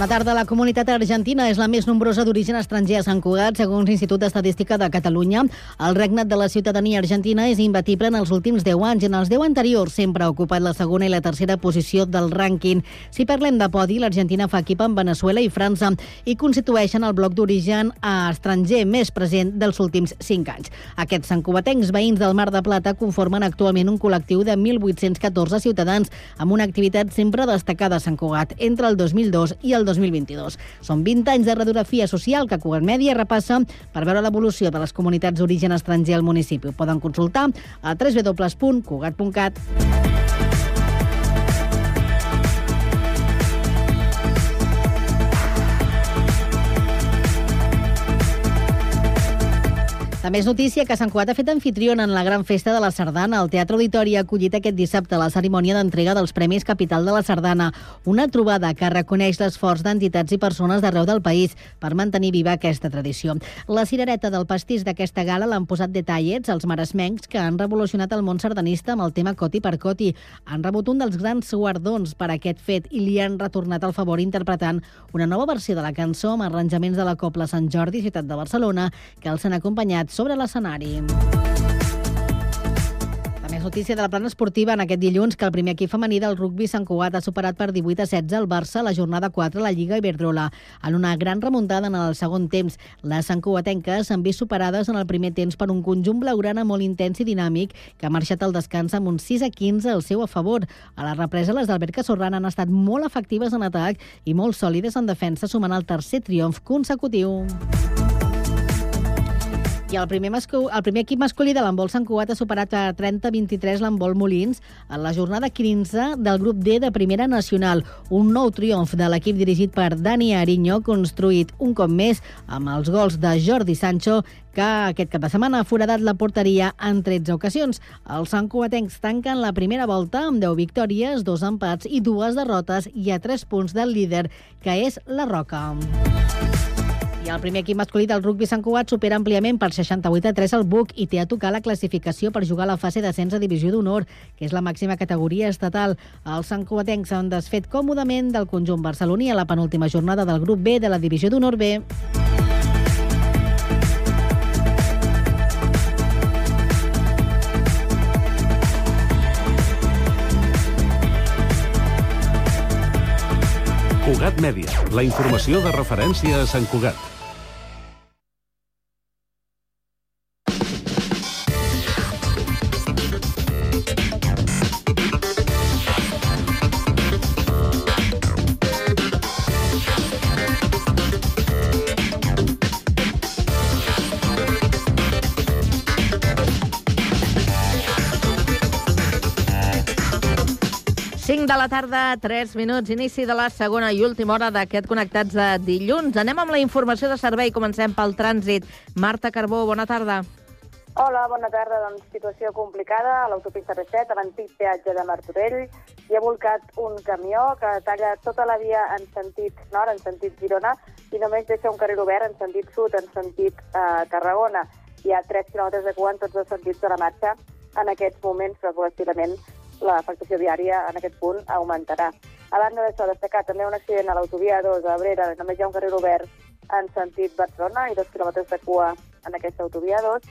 Bona tarda. La comunitat argentina és la més nombrosa d'origen estranger a Sant Cugat, segons l'Institut d'Estadística de Catalunya. El regnat de la ciutadania argentina és imbatible en els últims 10 anys. En els 10 anteriors sempre ha ocupat la segona i la tercera posició del rànquing. Si parlem de podi, l'Argentina fa equip amb Venezuela i França i constitueixen el bloc d'origen estranger més present dels últims 5 anys. Aquests santcubatencs veïns del Mar de Plata conformen actualment un col·lectiu de 1.814 ciutadans amb una activitat sempre destacada a Sant Cugat entre el 2002 i el 2022. Són 20 anys de radiografia social que Cugat Mèdia repassa per veure l'evolució de les comunitats d'origen estranger al municipi. Ho poden consultar a www.cugat.cat. També és notícia que Sant Cugat ha fet anfitriona en la gran festa de la Sardana. El Teatre Auditori ha acollit aquest dissabte la cerimònia d'entrega dels Premis Capital de la Sardana, una trobada que reconeix l'esforç d'entitats i persones d'arreu del país per mantenir viva aquesta tradició. La cirereta del pastís d'aquesta gala l'han posat detallets els maresmencs que han revolucionat el món sardanista amb el tema Coti per Coti. Han rebut un dels grans guardons per aquest fet i li han retornat el favor interpretant una nova versió de la cançó amb arranjaments de la Copla Sant Jordi, ciutat de Barcelona, que els han acompanyat sobre l'escenari. Més notícia de la plana esportiva en aquest dilluns que el primer equip femení del rugby Sant Cugat ha superat per 18 a 16 el Barça a la jornada 4 a la Lliga Iberdrola. En una gran remuntada en el segon temps, les santcugatenques s'han vist superades en el primer temps per un conjunt blaugrana molt intens i dinàmic que ha marxat al descans amb un 6 a 15 al seu a favor. A la represa, les d'Albert Casorran han estat molt efectives en atac i molt sòlides en defensa, sumant el tercer triomf consecutiu. I el primer, mascu... el primer equip masculí de l'handbol Sant Cugat ha superat a 30-23 l'handbol Molins en la jornada 15 del grup D de Primera Nacional. Un nou triomf de l'equip dirigit per Dani Ariño, construït un cop més amb els gols de Jordi Sancho, que aquest cap de setmana ha foradat la porteria en 13 ocasions. Els santcugatencs tanquen la primera volta amb 10 victòries, dos empats i dues derrotes i a 3 punts del líder, que és la Roca. El primer equip masculí del rugby Sant Cugat supera àmpliament per 68 a 3 el BUC i té a tocar la classificació per jugar a la fase d'ascens a Divisió d'Honor, que és la màxima categoria estatal. Els santcugatencs s'han desfet còmodament del conjunt barceloní a la penúltima jornada del grup B de la Divisió d'Honor B. Cugat Mèdia, la informació de referència a Sant Cugat. De la tarda, 3 minuts, inici de la segona i última hora d'aquest Connectats de dilluns. Anem amb la informació de servei, comencem pel trànsit. Marta Carbó, bona tarda. Hola, bona tarda. Doncs situació complicada a l'autopista R7, a l'antic peatge de Martorell. Hi ha volcat un camió que talla tota la via en sentit nord, en sentit Girona, i només deixa un carrer obert en sentit sud, en sentit eh, Tarragona. Hi ha 3 quilòmetres de cua en tots els sentits de la marxa en aquests moments, però progressivament l'afectació viària en aquest punt augmentarà. A banda d'això, destacar també un accident a l'autovia 2 a Abrera, només hi ha un carrer obert en sentit Barcelona i dos quilòmetres de cua en aquesta autovia 2.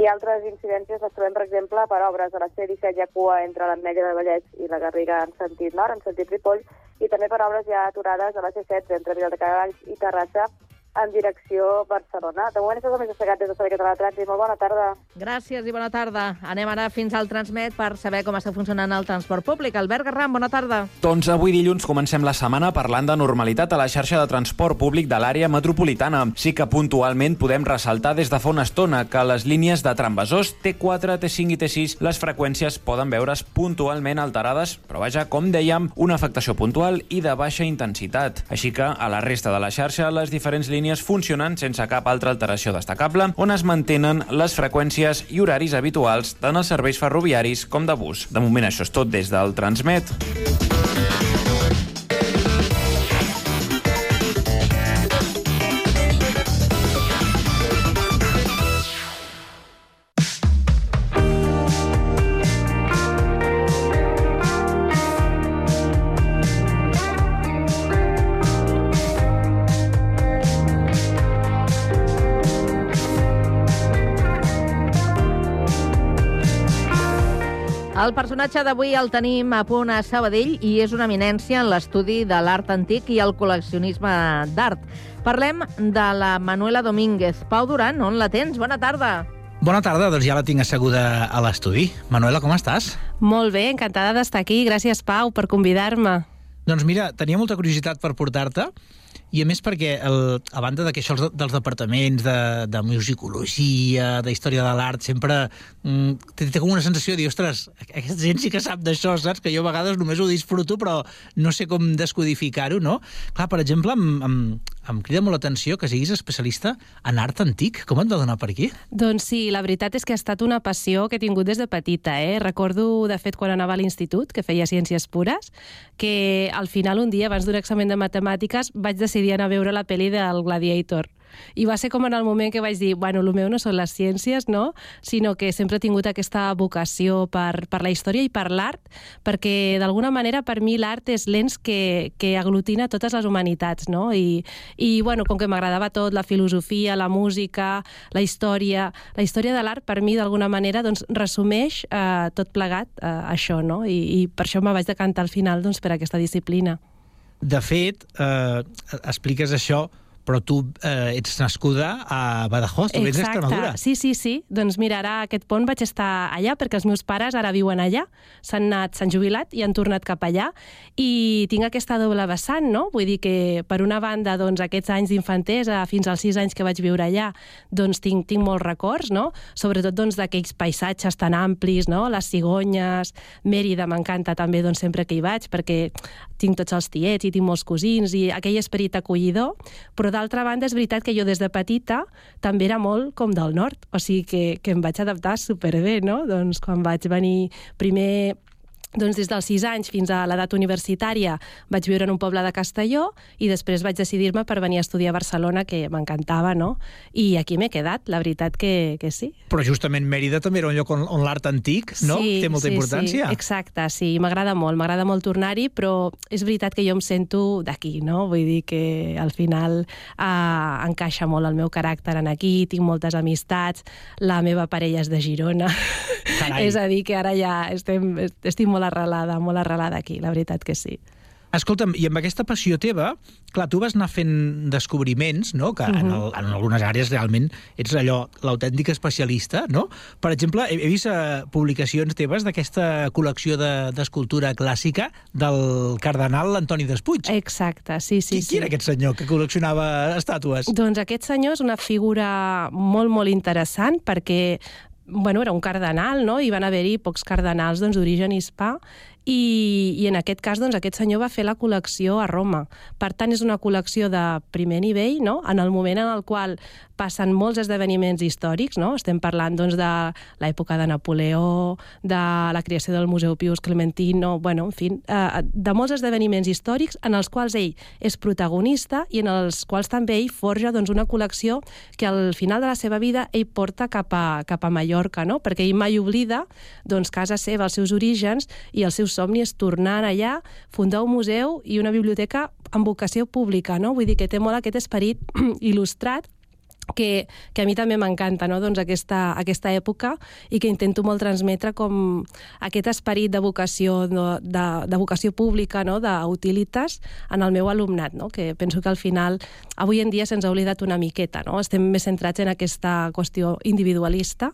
I altres incidències les trobem, per exemple, per obres a la C-17 hi ha cua entre l'Ametlla de Vallès i la Garriga en sentit nord, en sentit Ripoll, i també per obres ha aturades a la C-16 entre Viladecavalls i Terrassa en direcció Barcelona. De moment, això és el més destacat des de Servei Català de Trànsit. Molt bona tarda. Gràcies i bona tarda. Anem ara fins al Transmet per saber com està funcionant el transport públic. Albert Garram, bona tarda. Doncs avui dilluns comencem la setmana parlant de normalitat a la xarxa de transport públic de l'àrea metropolitana. Sí que puntualment podem ressaltar des de fa una estona que les línies de tramvasors T4, T5 i T6 les freqüències poden veure's puntualment alterades, però vaja, com dèiem, una afectació puntual i de baixa intensitat. Així que a la resta de la xarxa les diferents línies línies funcionen sense cap altra alteració destacable, on es mantenen les freqüències i horaris habituals tant als serveis ferroviaris com de bus. De moment això és tot des del Transmet. Personatge d'avui el tenim a punt a Sabadell i és una eminència en l'estudi de l'art antic i el col·leccionisme d'art. Parlem de la Manuela Domínguez. Pau Duran, on la tens? Bona tarda. Bona tarda, doncs ja la tinc asseguda a l'estudi. Manuela, com estàs? Molt bé, encantada d'estar aquí. Gràcies, Pau, per convidar-me. Doncs mira, tenia molta curiositat per portar-te i a més perquè, el, a banda de que això dels departaments de, de musicologia, de història de l'art, sempre mm, té, com una sensació de dir, ostres, aquesta gent sí que sap d'això, saps? Que jo a vegades només ho disfruto, però no sé com descodificar-ho, no? Clar, per exemple, em, em, em crida molt l'atenció que siguis especialista en art antic. Com et va donar per aquí? Doncs sí, la veritat és que ha estat una passió que he tingut des de petita. Eh? Recordo, de fet, quan anava a l'institut, que feia ciències pures, que al final un dia, abans d'un examen de matemàtiques, vaig decidir anar a veure la pel·li del Gladiator. I va ser com en el moment que vaig dir, bueno, el meu no són les ciències, no? sinó que sempre he tingut aquesta vocació per, per la història i per l'art, perquè d'alguna manera per mi l'art és l'ens que, que aglutina totes les humanitats, no? I, i bueno, com que m'agradava tot, la filosofia, la música, la història... La història de l'art, per mi, d'alguna manera, doncs, resumeix eh, tot plegat eh, això, no? I, I per això me vaig decantar al final doncs, per aquesta disciplina. De fet, eh, expliques això però tu eh, ets nascuda a Badajoz, tu vens d'Extremadura. Sí, sí, sí. Doncs mira, ara aquest pont vaig estar allà perquè els meus pares ara viuen allà, s'han anat, s'han jubilat i han tornat cap allà i tinc aquesta doble vessant, no? Vull dir que per una banda, doncs aquests anys d'infantesa fins als sis anys que vaig viure allà, doncs tinc, tinc molts records, no? Sobretot doncs d'aquells paisatges tan amplis, no? Les cigonyes, Mèrida m'encanta també doncs sempre que hi vaig perquè tinc tots els tiets i tinc molts cosins i aquell esperit acollidor, però d'altra banda és veritat que jo des de petita també era molt com del nord, o sigui que, que em vaig adaptar superbé, no? Doncs quan vaig venir primer doncs des dels 6 anys fins a l'edat universitària vaig viure en un poble de Castelló i després vaig decidir-me per venir a estudiar a Barcelona, que m'encantava, no? I aquí m'he quedat, la veritat que, que sí. Però justament Mèrida també era un lloc on, on l'art antic no? sí, té molta sí, importància. Sí, exacte, sí, m'agrada molt, m'agrada molt tornar-hi, però és veritat que jo em sento d'aquí, no? Vull dir que al final eh, encaixa molt el meu caràcter en aquí, tinc moltes amistats, la meva parella és de Girona, és a dir, que ara ja estem, estic molt arrelada, molt arrelada aquí, la veritat que sí. Escolta'm, i amb aquesta passió teva, clar, tu vas anar fent descobriments, no?, que uh -huh. en, el, en algunes àrees realment ets allò, l'autèntic especialista, no? Per exemple, he, he vist uh, publicacions teves d'aquesta col·lecció d'escultura de, clàssica del cardenal Antoni Despuig. Exacte, sí, sí. Qui, sí. qui era aquest senyor que col·leccionava estàtues? Doncs aquest senyor és una figura molt, molt interessant perquè bueno, era un cardenal, no? i van haver-hi pocs cardenals doncs, d'origen doncs, hispà, i, i en aquest cas doncs, aquest senyor va fer la col·lecció a Roma. Per tant, és una col·lecció de primer nivell, no? en el moment en el qual passen molts esdeveniments històrics, no? estem parlant doncs, de l'època de Napoleó, de la creació del Museu Pius Clementino, bueno, en fi, eh, de molts esdeveniments històrics en els quals ell és protagonista i en els quals també ell forja doncs, una col·lecció que al final de la seva vida ell porta cap a, cap a Mallorca, no? perquè ell mai oblida doncs, casa seva, els seus orígens i els seus somni és tornar allà, fundar un museu i una biblioteca amb vocació pública, no? Vull dir que té molt aquest esperit il·lustrat que, que a mi també m'encanta no? doncs aquesta, aquesta època i que intento molt transmetre com aquest esperit de vocació, no? de, de vocació pública, no? d'utilitas en el meu alumnat, no? que penso que al final avui en dia se'ns ha oblidat una miqueta, no? estem més centrats en aquesta qüestió individualista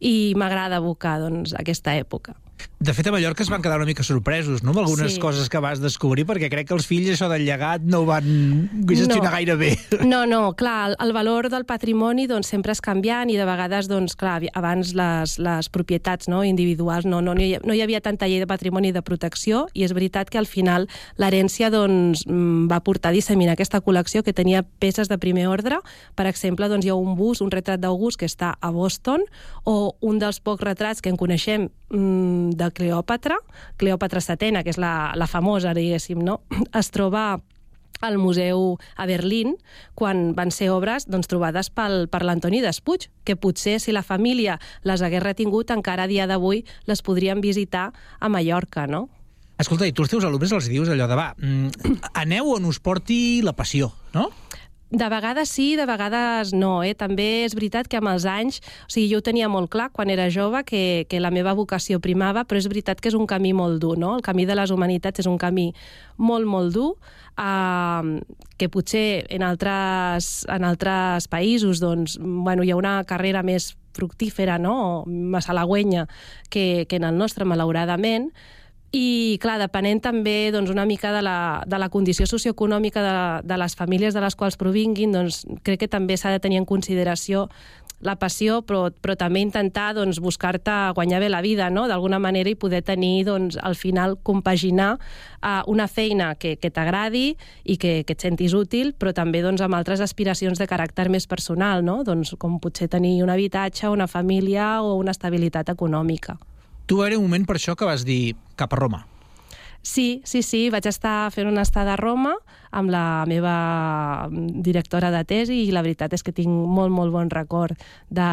i m'agrada evocar doncs, aquesta època. De fet, a Mallorca es van quedar una mica sorpresos, no?, amb algunes Sí. coses que vas descobrir, perquè crec que els fills això del llegat no ho van gestionar No. gaire bé. No, no, clar, el, el valor del patrimoni doncs, sempre és canviant i de vegades, doncs, clar, abans les, les propietats no, individuals no, no, no, hi, no hi havia tanta llei de patrimoni de protecció i és veritat que al final l'herència doncs, mm, va portar a disseminar aquesta col·lecció que tenia peces de primer ordre. Per exemple, doncs, hi ha un bus, un retrat d'August que està a Boston o un dels pocs retrats que en coneixem mm, de Cleòpatra, Cleòpatra setena, que és la, la famosa, diguéssim, no? es troba al museu a Berlín quan van ser obres doncs, trobades pel, per l'Antoni Despuig, que potser si la família les hagués retingut encara a dia d'avui les podrien visitar a Mallorca, no? Escolta, i tu als teus alumnes els dius allò de, va, mm, aneu on us porti la passió, no? De vegades sí, de vegades no. Eh? També és veritat que amb els anys... O sigui, jo ho tenia molt clar quan era jove que, que la meva vocació primava, però és veritat que és un camí molt dur, no? El camí de les humanitats és un camí molt, molt dur, eh, que potser en altres, en altres països doncs, bueno, hi ha una carrera més fructífera, no? més halagüenya que, que en el nostre, malauradament, i, clar, depenent també doncs, una mica de la, de la condició socioeconòmica de, de les famílies de les quals provinguin, doncs, crec que també s'ha de tenir en consideració la passió, però, però també intentar doncs, buscar-te guanyar bé la vida, no? d'alguna manera, i poder tenir, doncs, al final, compaginar uh, una feina que, que t'agradi i que, que et sentis útil, però també doncs, amb altres aspiracions de caràcter més personal, no? doncs, com potser tenir un habitatge, una família o una estabilitat econòmica. Tu va haver un moment per això que vas dir cap a Roma. Sí, sí, sí, vaig estar fent una estada a Roma amb la meva directora de tesi i la veritat és que tinc molt, molt bon record de,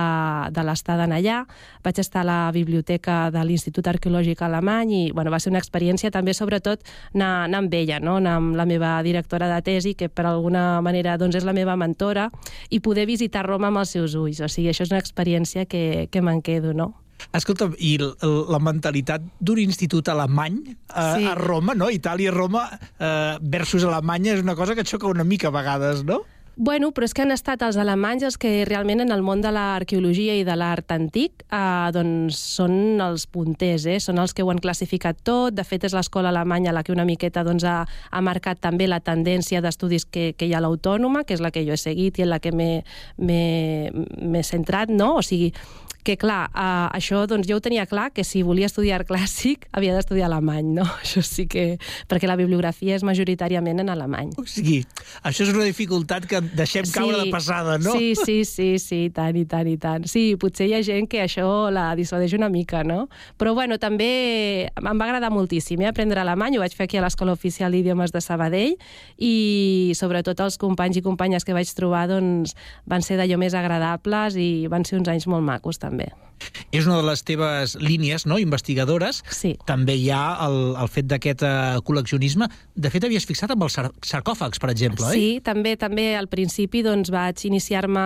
de l'estada allà. Vaig estar a la biblioteca de l'Institut Arqueològic Alemany i bueno, va ser una experiència també, sobretot, anar, anar amb ella, no? anar amb la meva directora de tesi, que per alguna manera doncs, és la meva mentora, i poder visitar Roma amb els seus ulls. O sigui, això és una experiència que, que me'n quedo, no? Escolta, i la mentalitat d'un institut alemany a, sí. a Roma, no? Itàlia-Roma eh, versus Alemanya és una cosa que et xoca una mica a vegades, no? Bueno, però és que han estat els alemanys els que realment en el món de l'arqueologia i de l'art antic eh, doncs són els punters, eh? són els que ho han classificat tot. De fet, és l'escola alemanya la que una miqueta doncs, ha, ha marcat també la tendència d'estudis que, que hi ha a l'Autònoma, que és la que jo he seguit i en la que m'he centrat, no? O sigui, que clar, uh, això doncs jo ho tenia clar que si volia estudiar clàssic havia d'estudiar alemany, no? Això sí que... perquè la bibliografia és majoritàriament en alemany. O sigui, això és una dificultat que deixem caure sí, de passada, no? Sí, sí, sí, sí, tant i tant i tant. Sí, potser hi ha gent que això la dissuadeix una mica, no? Però bueno, també em va agradar moltíssim eh, aprendre alemany, ho vaig fer aquí a l'Escola Oficial d'Idiomes de Sabadell i sobretot els companys i companyes que vaig trobar doncs, van ser d'allò més agradables i van ser uns anys molt macos també. És una de les teves línies no, investigadores. Sí. També hi ha el, el fet d'aquest uh, col·leccionisme. De fet, havies fixat amb els sar sarcòfags, per exemple, sí, eh? Sí, també també al principi doncs, vaig iniciar-me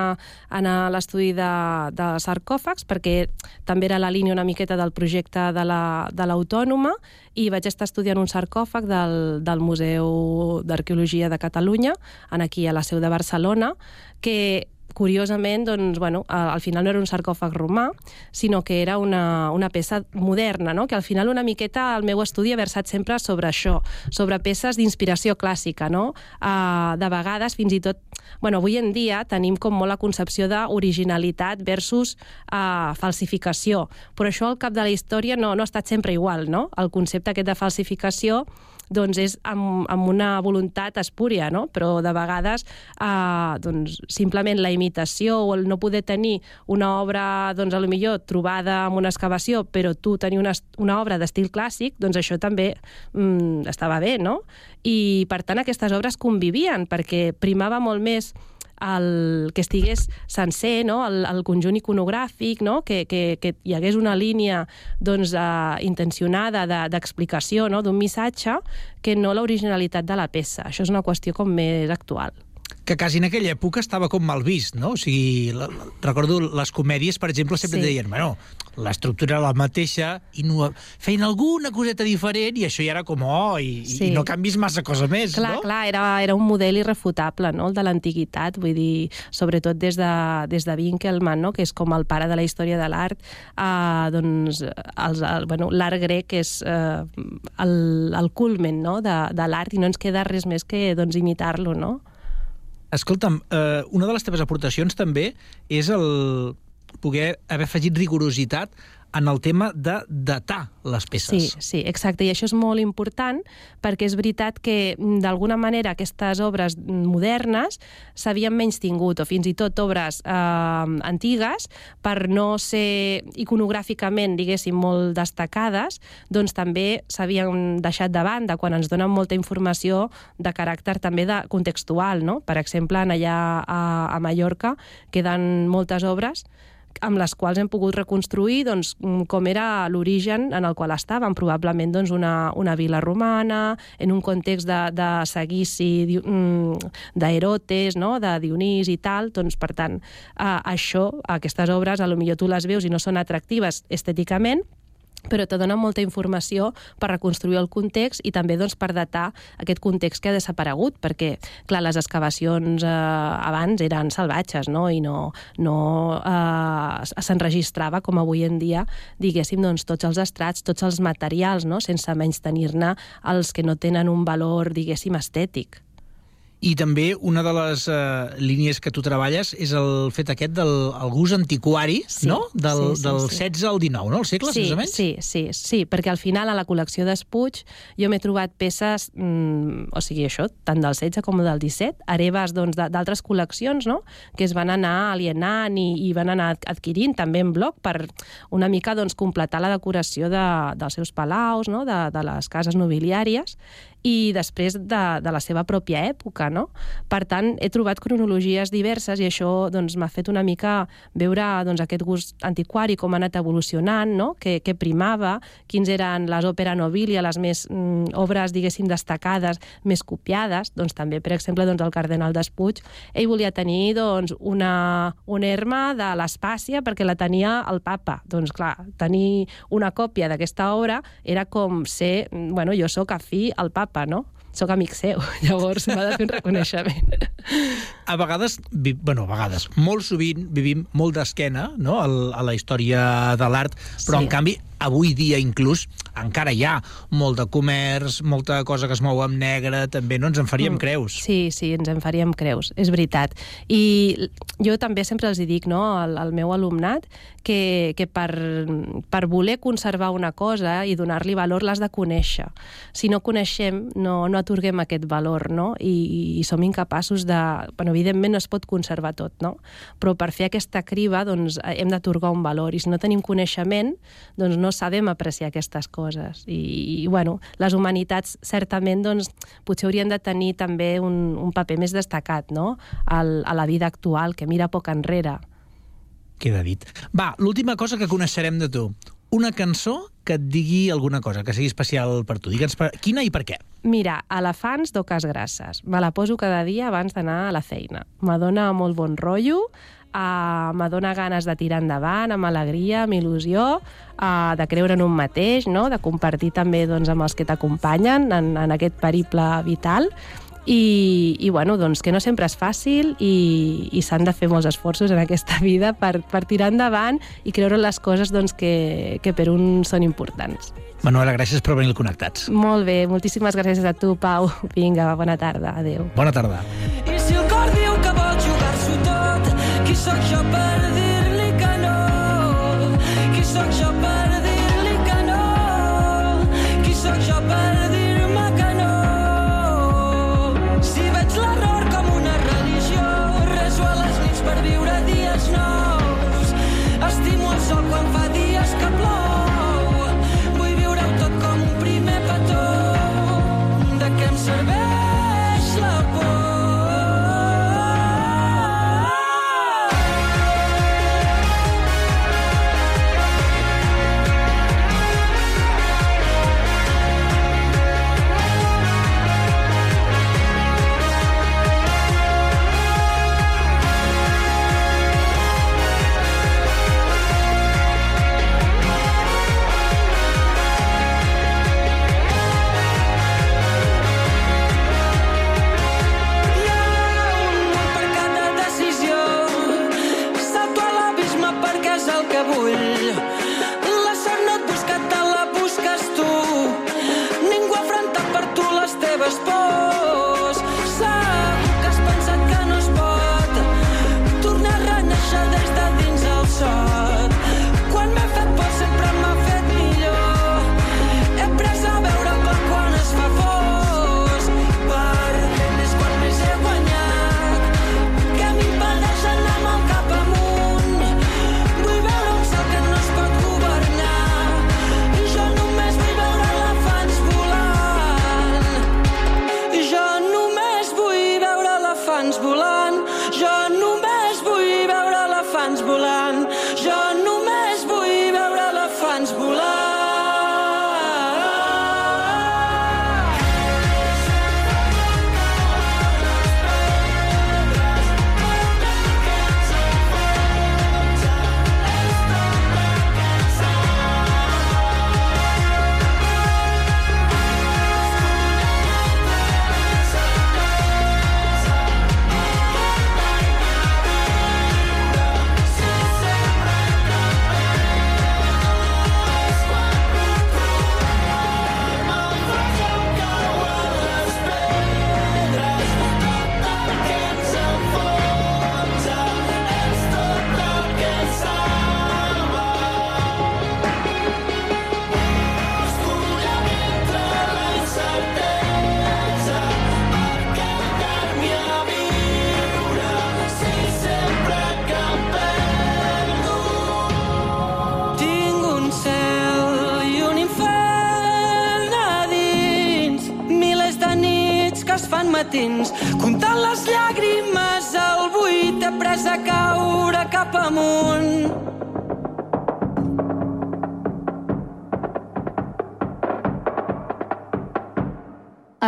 en l'estudi de, de sarcòfags, perquè també era la línia una miqueta del projecte de l'Autònoma, la, i vaig estar estudiant un sarcòfag del, del Museu d'Arqueologia de Catalunya, en aquí a la seu de Barcelona, que curiosament, doncs, bueno, al final no era un sarcòfag romà, sinó que era una, una peça moderna, no? que al final una miqueta el meu estudi ha versat sempre sobre això, sobre peces d'inspiració clàssica, no? Uh, de vegades, fins i tot, bueno, avui en dia tenim com molt la concepció d'originalitat versus uh, falsificació, però això al cap de la història no, no ha estat sempre igual, no? El concepte aquest de falsificació doncs és amb, amb una voluntat espúria, no? però de vegades eh, doncs, simplement la imitació o el no poder tenir una obra, doncs, a lo millor trobada en una excavació, però tu tenir una, una obra d'estil clàssic, doncs això també mm, estava bé, no? I, per tant, aquestes obres convivien, perquè primava molt més el, que estigués sencer, no? el, el conjunt iconogràfic, no? que, que, que hi hagués una línia doncs, uh, intencionada d'explicació de, no? d'un missatge que no l'originalitat de la peça. Això és una qüestió com més actual que quasi en aquella època estava com mal vist, no? O sigui, la, recordo les comèdies, per exemple, sempre sí. deien, bueno, l'estructura era la mateixa i no, feien alguna coseta diferent i això ja era com, oh, i, sí. i no canvis massa cosa més, clar, no? Clar, era, era un model irrefutable, no?, el de l'antiguitat, vull dir, sobretot des de, des de Winkelmann, no?, que és com el pare de la història de l'art, eh, doncs, els, el, bueno, l'art grec és eh, el, el culmen, no?, de, de l'art i no ens queda res més que, doncs, imitar-lo, no? Escolta'm, eh, una de les teves aportacions també és el poder haver afegit rigorositat en el tema de datar les peces. Sí, sí, exacte, i això és molt important perquè és veritat que d'alguna manera aquestes obres modernes s'havien menys tingut o fins i tot obres eh, antigues per no ser iconogràficament, diguéssim, molt destacades, doncs també s'havien deixat de banda quan ens donen molta informació de caràcter també de contextual, no? Per exemple, allà a, a Mallorca queden moltes obres amb les quals hem pogut reconstruir doncs, mm, com era l'origen en el qual estàvem, probablement doncs, una, una vila romana, en un context de, de seguici mm, d'Erotes, no? de Dionís i tal, doncs, per tant, eh, això, aquestes obres, a lo millor tu les veus i no són atractives estèticament, però te dona molta informació per reconstruir el context i també doncs, per datar aquest context que ha desaparegut, perquè, clar, les excavacions eh, abans eren salvatges, no? i no, no eh, s'enregistrava, com avui en dia, diguéssim, doncs, tots els estrats, tots els materials, no? sense menys tenir-ne els que no tenen un valor, diguéssim, estètic. I també una de les uh, línies que tu treballes és el fet aquest del el gust antiquari, Sí, no? Del, sí, sí, del sí. 16 al 19, no? Els segles, sí, més? Sí, sí, sí, perquè al final a la col·lecció d'Espuig jo m'he trobat peces, mm, o sigui, això, tant del 16 com del 17, hereves doncs, d'altres col·leccions, no?, que es van anar alienant i, i van anar adquirint també en bloc per una mica doncs, completar la decoració de, dels seus palaus, no?, de, de les cases nobiliàries, i després de, de la seva pròpia època, no? Per tant, he trobat cronologies diverses i això doncs, m'ha fet una mica veure doncs, aquest gust antiquari, com ha anat evolucionant, no? que, que primava, quins eren les òpera nobilia, les més mm, obres, diguéssim, destacades, més copiades. Doncs també, per exemple, doncs, el cardenal d'Espuig, ell volia tenir doncs, una, una herma de l'Espàcia perquè la tenia el papa. Doncs clar, tenir una còpia d'aquesta obra era com ser, mm, bueno, jo sóc afí al papa, no? Sóc amic seu, llavors m'ha de fer un reconeixement. A vegades, vi, bueno, a vegades, molt sovint vivim molt d'esquena no? A la història de l'art, però Sí. en canvi avui dia inclús encara hi ha molt de comerç, molta cosa que es mou amb negre, també no ens en faríem Mm. creus. Sí, sí, ens en faríem creus, és veritat. I jo també sempre els hi dic no, al, al meu alumnat que, que per, per voler conservar una cosa i donar-li valor l'has de conèixer. Si no coneixem, no, no atorguem aquest valor, no? I, i som incapaços de... Bueno, evidentment no es pot conservar tot, no? Però per fer aquesta criba doncs, hem d'atorgar un valor i si no tenim coneixement, doncs no sabem apreciar aquestes coses. I, i bueno, les humanitats certament doncs, potser haurien de tenir també un, un paper més destacat no? Al, a la vida actual, que mira poc enrere. Queda dit. Va, l'última cosa que coneixerem de tu. Una cançó que et digui alguna cosa, que sigui especial per tu. Digue'ns per... quina i per què. Mira, Elefants d'Oques Grasses. Me la poso cada dia abans d'anar a la feina. Me dona molt bon rotllo, uh, me dona ganes de tirar endavant, amb alegria, amb il·lusió, uh, de creure en un mateix, no? de compartir també doncs, amb els que t'acompanyen en, en aquest periple vital. I, i bueno, doncs que no sempre és fàcil i, i s'han de fer molts esforços en aquesta vida per, per tirar endavant i creure en les coses doncs, que, que per un són importants. Manuela, gràcies per venir Connectats. Molt bé, moltíssimes gràcies a tu, Pau. Vinga, bona tarda, adeu. Bona tarda. Tot, qui sóc jo per dir-li que no? Qui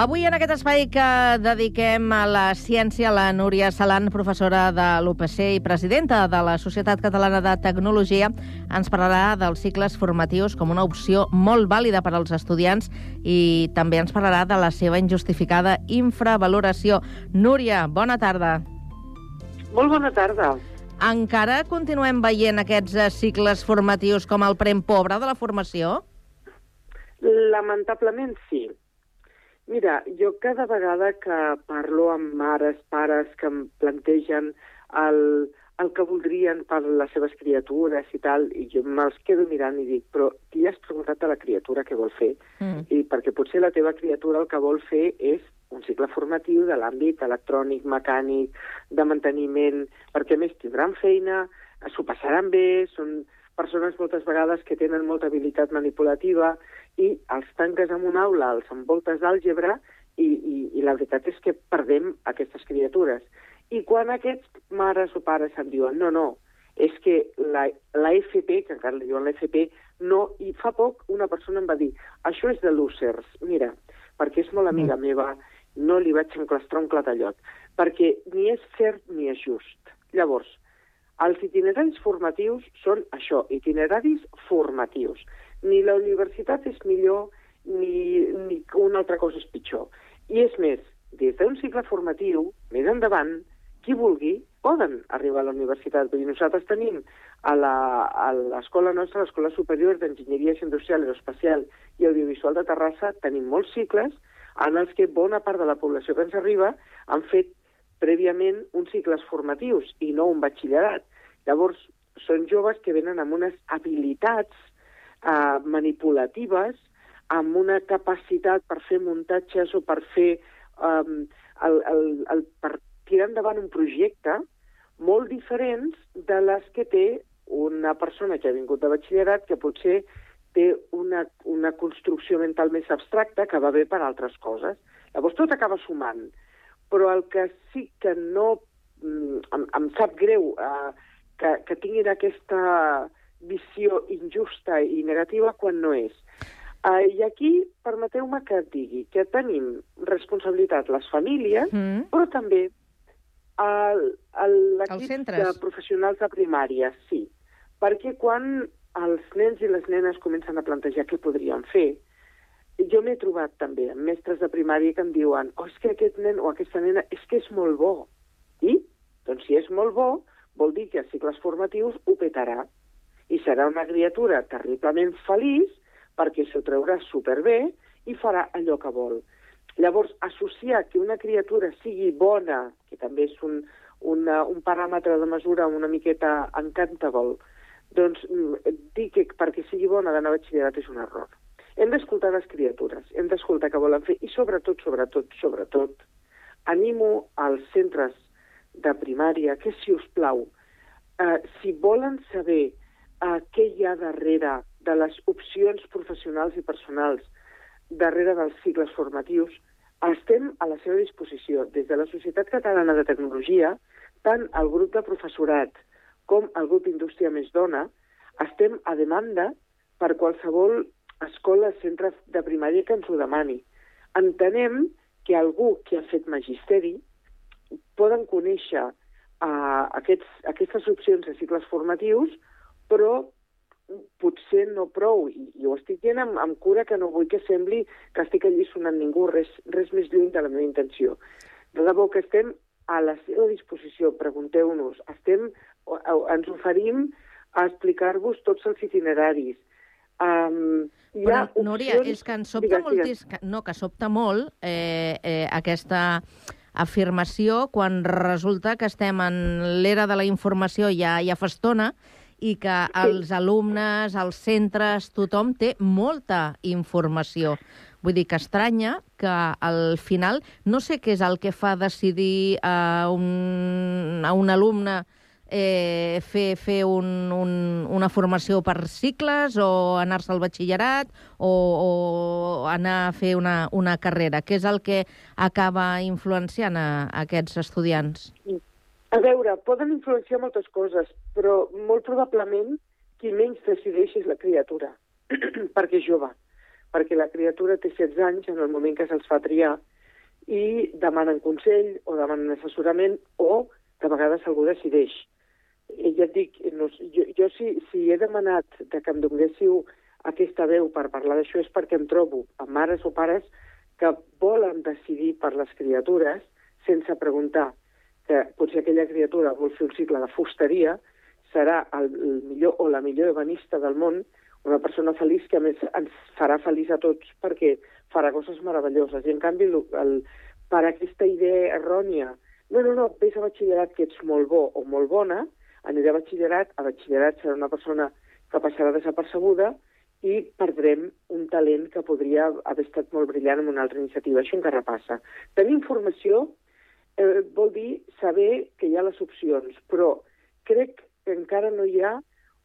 Avui en aquest espai que dediquem a la ciència, la Núria Salant, professora de l'UPC i presidenta de la Societat Catalana de Tecnologia, ens parlarà dels cicles formatius com una opció molt vàlida per als estudiants i també ens parlarà de la seva injustificada infravaloració. Núria, bona tarda. Molt bona tarda. Encara continuem veient aquests cicles formatius com el prem pobre de la formació? Lamentablement sí. Mira, jo cada vegada que parlo amb mares, pares que em plantegen el, el que voldrien per les seves criatures i tal, i jo me'ls quedo mirant i dic, però qui has preguntat a la criatura què vol fer? Mm. I perquè potser la teva criatura el que vol fer és un cicle formatiu de l'àmbit electrònic, mecànic, de manteniment, perquè més tindran feina, s'ho passaran bé, són persones moltes vegades que tenen molta habilitat manipulativa i els tanques en una aula, els envoltes d'àlgebra i, i, i la veritat és que perdem aquestes criatures. I quan aquests mares o pares em diuen no, no, és que la, la FP, que encara li diuen la FP, no, i fa poc una persona em va dir això és de losers, mira, perquè és molt amiga meva, no li vaig enclastrar un clatallot, perquè ni és cert ni és just. Llavors, els itineraris formatius són això, itineraris formatius. Ni la universitat és millor ni, ni una altra cosa és pitjor. I és més, des d'un cicle formatiu, més endavant, qui vulgui, poden arribar a la universitat. Vull dir, nosaltres tenim a la- a l'escola nostra, l'Escola Superior d'Enginyeria Industrial, Aeroespacial i Audiovisual de Terrassa, tenim molts cicles en els que bona part de la població que ens arriba han fet prèviament uns cicles formatius i no un batxillerat. Llavors, són joves que venen amb unes habilitats eh, manipulatives, amb una capacitat per fer muntatges o per fer um, el, el, el, per tirar endavant un projecte molt diferents de les que té una persona que ha vingut de batxillerat que potser té una, una construcció mental més abstracta que va bé per altres coses. Llavors tot acaba sumant. Però el que sí que no... mm, Em, em sap greu eh, que, que tinguin aquesta visió injusta i negativa quan no és. Uh, I aquí, permeteu-me que et digui que tenim responsabilitat les famílies, Mm. però també Els l'equip de professionals de primària, sí. Perquè quan els nens i les nenes comencen a plantejar què podrien fer, jo m'he trobat també amb mestres de primària que em diuen oh, és que aquest nen o aquesta nena és que és molt bo. I, doncs si és molt bo, vol dir que a cicles formatius ho petarà. I serà una criatura terriblement feliç perquè s'ho traurà superbé i farà allò que vol. Llavors, associar que una criatura sigui bona, que també és un, una, un paràmetre de mesura una miqueta encantable, doncs mm, dir que perquè sigui bona d'anar a batxillerat és un error. Hem d'escoltar les criatures, hem d'escoltar què volen fer i sobretot, sobretot, sobretot, animo als centres de primària que, si us plau, eh, si volen saber eh, què hi ha darrere de les opcions professionals i personals darrere dels cicles formatius, estem a la seva disposició des de la Societat Catalana de Tecnologia, tant el grup de professorat com el grup Indústria Més Dona, estem a demanda per qualsevol escola, centre de primària que ens ho demani. Entenem que algú que ha fet magisteri poden conèixer uh, aquests, aquestes opcions de cicles formatius, però potser no prou, i, i ho estic dient amb, amb cura que no vull que sembli que estic allisonant ningú, res, res més lluny de la meva intenció. De debò que estem a la seva disposició, pregunteu-nos, estem, ens oferim a explicar-vos tots els itineraris. Um, hi Però, ha Núria, opcions- és que ens sobta Digues, digues. moltis... que- No, que sobta molt eh, eh, aquesta afirmació quan resulta que estem en l'era de la informació ja, ja fa estona i que els alumnes, els centres, tothom té molta informació. Vull dir que estranya que al final no sé què és el que fa decidir a un, a un alumne eh, fer, fer un, un, una formació per cicles o anar-se al batxillerat o, o anar a fer una, una carrera. Què és el que acaba influenciant a, a aquests estudiants? A veure, poden influenciar moltes coses, però molt probablement qui menys decideix és la criatura, perquè és jove, perquè la criatura té 16 anys en el moment que se'ls fa triar i demanen consell o demanen assessorament o de vegades algú decideix. I ja et dic, no, jo, jo si, si he demanat de que em donguéssiu aquesta veu per parlar d'això és perquè em trobo amb mares o pares que volen decidir per les criatures sense preguntar que potser aquella criatura vol fer un cicle de fusteria, serà el, millor o la millor ebanista del món, una persona feliç que a més ens farà feliç a tots perquè farà coses meravelloses. I en canvi, el, el, per aquesta idea errònia, no, no, no, vés a batxillerat que ets molt bo o molt bona, aniré a batxillerat, a batxillerat serà una persona que passarà desapercebuda i perdrem un talent que podria haver estat molt brillant en una altra iniciativa. Això encara passa. Tenir informació eh, vol dir saber que hi ha les opcions, però crec que encara no hi ha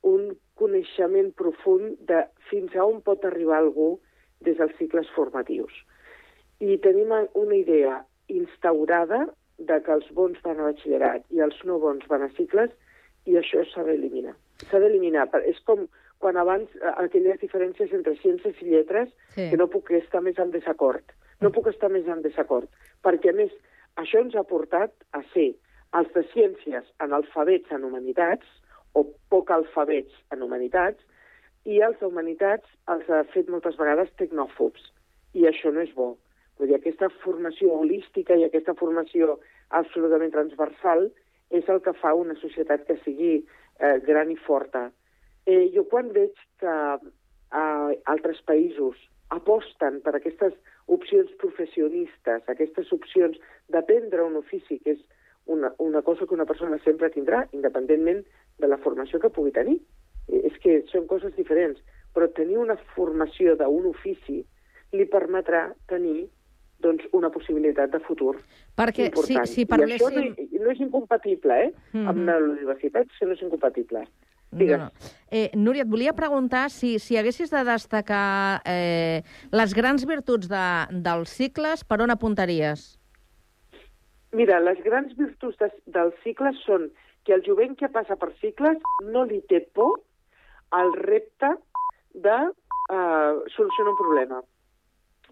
un coneixement profund de fins a on pot arribar algú des dels cicles formatius. I tenim una idea instaurada de que els bons van a batxillerat i els no bons van a cicles i això s'ha d'eliminar. S'ha d'eliminar. És com quan abans aquelles diferències entre ciències i lletres Sí. que no puc estar més en desacord. No puc estar més en desacord. Perquè, a més, això ens ha portat a ser els de ciències analfabets en humanitats o poc alfabets en humanitats i els de humanitats els ha fet moltes vegades tecnòfobs. I això no és bo. Vull dir, aquesta formació holística i aquesta formació absolutament transversal és el que fa una societat que sigui eh, gran i forta. Eh, jo quan veig que eh, altres països aposten per aquestes opcions professionistes, aquestes opcions d'aprendre un ofici, que és una, una cosa que una persona sempre tindrà, independentment de la formació que pugui tenir. Eh, És que són coses diferents, però tenir una formació d'un ofici li permetrà tenir doncs, una possibilitat de futur Perquè si, important. si I això no, parléssim... no és incompatible, eh? Amb la universitat, això no és incompatible. No, Digues. no. Eh, Núria, et volia preguntar si, si haguessis de destacar eh, les grans virtuts de, dels cicles, per on apuntaries? Mira, les grans virtuts de, dels cicles són que el jovent que passa per cicles no li té por al repte de uh, solucionar un problema.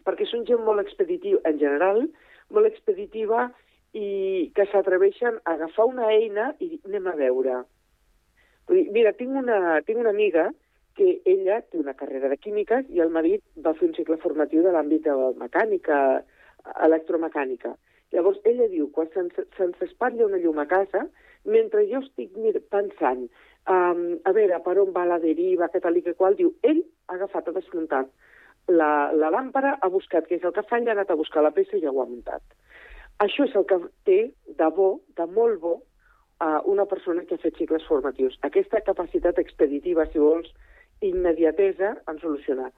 Perquè són gent molt expeditiva, en general, molt expeditiva i que s'atreveixen a agafar una eina i anem a veure. Vull dir, mira, tinc una, tinc una amiga que ella té una carrera de químiques i el marit va fer un cicle formatiu de l'àmbit de mecànica, electromecànica. Llavors, ella diu, quan se'ns se'ns espatlla una llum a casa, mentre jo estic pensant um, a veure per on va la deriva, que tal i que qual, diu, ell ha agafat, ha desmuntat la, la làmpara, ha buscat què és el que fa ha anat a buscar la peça i ja ho ha muntat. Això és el que té de bo, de molt bo, a una persona que ha fet cicles formatius. Aquesta capacitat expeditiva, si vols, immediatesa en solucionar.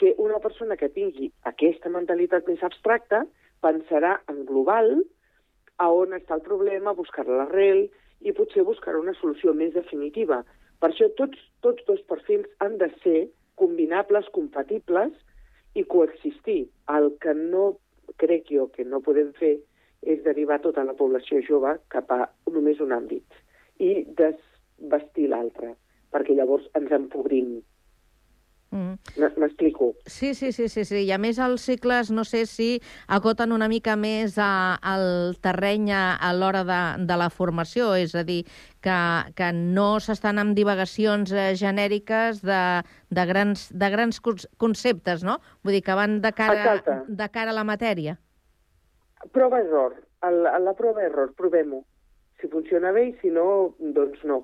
Que una persona que tingui aquesta mentalitat més abstracta pensarà en global, a on està el problema, buscar l'arrel i potser buscar una solució més definitiva. Per això tots, tots dos perfils han de ser combinables, compatibles i coexistir. El que no crec jo que no podem fer és derivar tota la població jove cap a només un àmbit i des, vestir l'altre, perquè llavors ens empobrim. Mm. M'explico? Sí, sí, sí, sí, sí. I a més els cicles, no sé si acoten una mica més a, al terreny a, l'hora de, de la formació, és a dir, que, que no s'estan amb divagacions eh, genèriques de, de, grans, de grans conceptes, no? Vull dir que van de cara, Exacte. de cara a la matèria. Prova-error. La, la prova-error, provem-ho. Si funciona bé i si no, doncs no.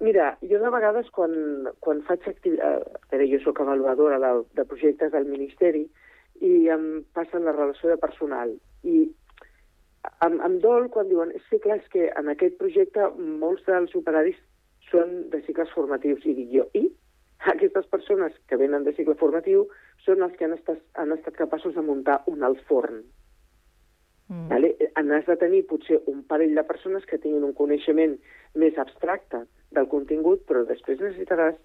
Mira, jo de vegades quan, quan faig activitat... Veure, jo sóc avaluadora de, de projectes del Ministeri i em passen la relació de personal. I em, em dol quan diuen, sí, clar, és que en aquest projecte molts dels operaris són de cicles formatius. I dic jo, i? Aquestes persones que venen de cicle formatiu són els que han estat, han estat capaços de muntar un alt forn. Mm. Vale? N'has de tenir potser un parell de persones que tinguin un coneixement més abstracte del contingut, però després necessitaràs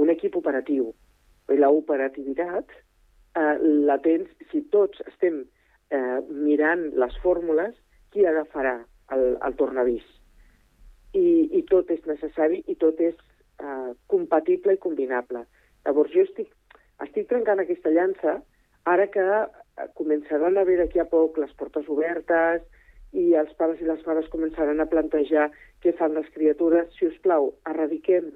un equip operatiu. La operativitat eh, la tens, si tots estem eh, mirant les fórmules, qui agafarà el, el tornavís? I, I tot és necessari i tot és eh, compatible i combinable. Llavors jo estic, estic trencant aquesta llança ara que eh, començaran a haver d'aquí a poc les portes obertes i els pares i les mares començaran a plantejar què fan les criatures. Si us plau, erradiquem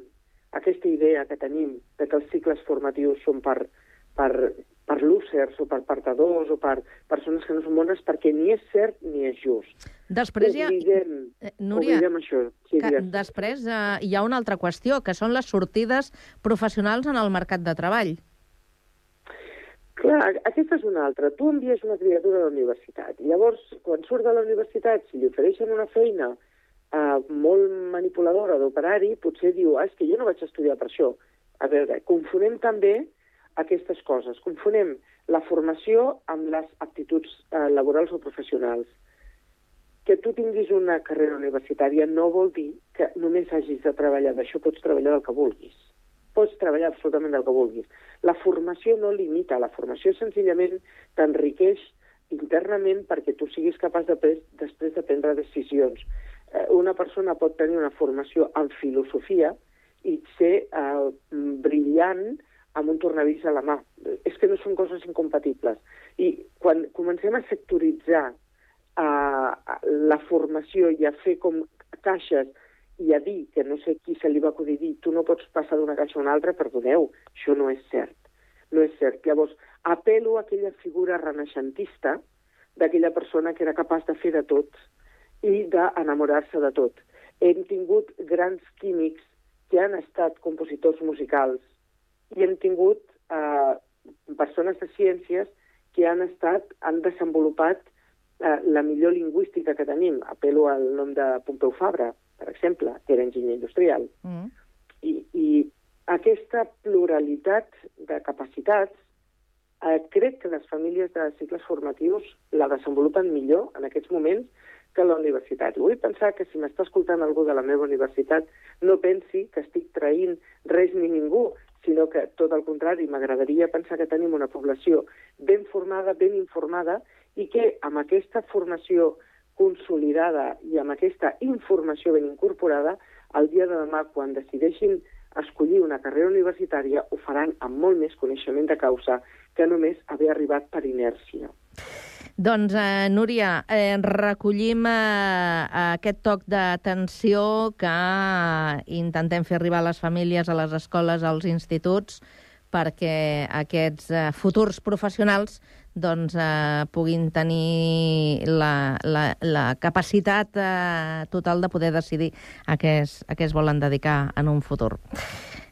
aquesta idea que tenim de que els cicles formatius són per, per, per losers o per partadors o per persones que no són bones perquè ni és cert ni és just. Després hi ha... Oblidem, Eh, Núria, oblidem això. Sí, que digues. després eh, hi ha una altra qüestió, que són les sortides professionals en el mercat de treball. Clar, aquesta és una altra. Tu envies una criatura a la universitat. Llavors, quan surt de la universitat, si li ofereixen una feina eh, molt manipuladora d'operari, potser diu, ah, és que jo no vaig estudiar per això. A veure, confonem també aquestes coses. Confonem la formació amb les aptituds eh, laborals o professionals. Que tu tinguis una carrera universitària no vol dir que només hagis de treballar d'això, pots treballar del que vulguis pots treballar absolutament del que vulguis. La formació no limita, la formació senzillament t'enriqueix internament perquè tu siguis capaç de després de prendre decisions. Eh, una persona pot tenir una formació en filosofia i ser eh, brillant amb un tornavís a la mà. És que no són coses incompatibles. I quan comencem a sectoritzar eh, la formació i a fer com caixes i a dir, que no sé qui se li va acudir dir, tu no pots passar d'una caixa a una altra, perdoneu, això no és cert. No és cert. Llavors, apelo a aquella figura renaixentista d'aquella persona que era capaç de fer de tot i d'enamorar-se de tot. Hem tingut grans químics que han estat compositors musicals i hem tingut eh, persones de ciències que han estat han desenvolupat eh, la millor lingüística que tenim. Apelo al nom de Pompeu Fabra, per exemple, que era enginyer industrial. Mm. I, i aquesta pluralitat de capacitats eh, crec que les famílies de cicles formatius la desenvolupen millor en aquests moments que la universitat. I vull pensar que si m'està escoltant algú de la meva universitat no pensi que estic traint res ni ningú, sinó que, tot el contrari, m'agradaria pensar que tenim una població ben formada, ben informada, i que amb aquesta formació consolidada i amb aquesta informació ben incorporada, el dia de demà, quan decideixin escollir una carrera universitària, ho faran amb molt més coneixement de causa que només haver arribat per inèrcia. Doncs, eh, Núria, eh, recollim eh, aquest toc d'atenció que intentem fer arribar a les famílies, a les escoles, als instituts, perquè aquests eh, futurs professionals doncs, eh, puguin tenir la, la, la capacitat eh, total de poder decidir a què, es, a què es volen dedicar en un futur.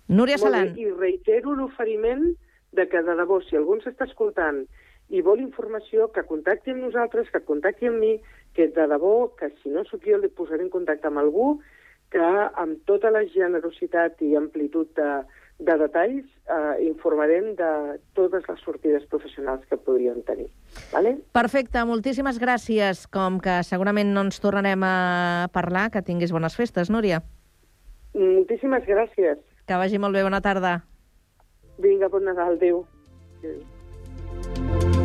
Núria bé, I reitero l'oferiment de que, de debò, si algú ens està escoltant i vol informació, que contacti amb nosaltres, que contacti amb mi, que de debò, que si no sóc jo, li posaré en contacte amb algú que amb tota la generositat i amplitud de, de detalls eh, informarem de totes les sortides professionals que podríem tenir. Vale? Perfecte, moltíssimes gràcies. Com que segurament no ens tornarem a parlar, que tinguis bones festes, Núria. Moltíssimes gràcies. Que vagi molt bé, bona tarda. Vinga, bon Nadal, adéu. adéu.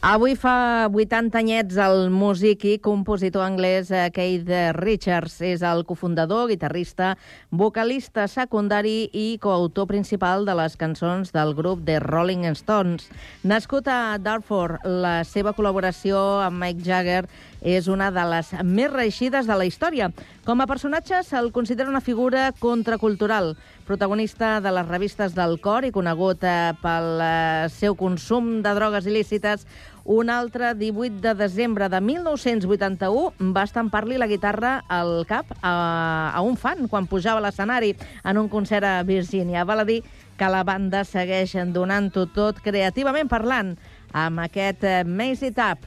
Avui fa 80 anyets el músic i compositor anglès eh, Keith Richards. És el cofundador, guitarrista, vocalista secundari i coautor principal de les cançons del grup The Rolling Stones. Nascut a Dartford, la seva col·laboració amb Mike Jagger és una de les més reeixides de la història. Com a personatge se'l considera una figura contracultural, protagonista de les revistes del cor i conegut eh, pel eh, seu consum de drogues il·lícites, un altre 18 de desembre de 1981 va estampar-li la guitarra al cap a, a un fan quan pujava a l'escenari en un concert a Virgínia. Val a dir que la banda segueix donant-ho tot creativament parlant amb aquest eh, Maze It Up.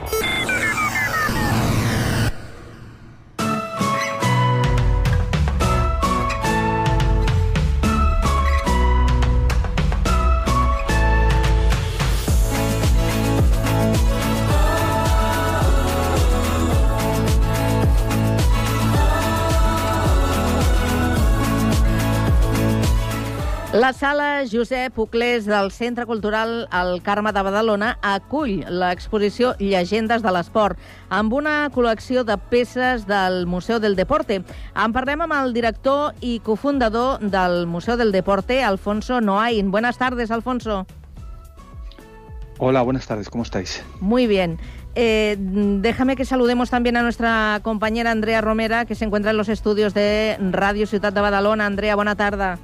La sala Josep Uclés del Centre Cultural El Carme de Badalona acull l'exposició Llegendes de l'Esport amb una col·lecció de peces del Museu del Deporte. En parlem amb el director i cofundador del Museu del Deporte, Alfonso Noain. Buenas tardes, Alfonso. Hola, buenas tardes, ¿cómo estáis? Muy bien. Eh, déjame que saludemos también a nuestra compañera Andrea Romera, que se encuentra en los estudios de Radio Ciudad de Badalona. Andrea, buena tarde.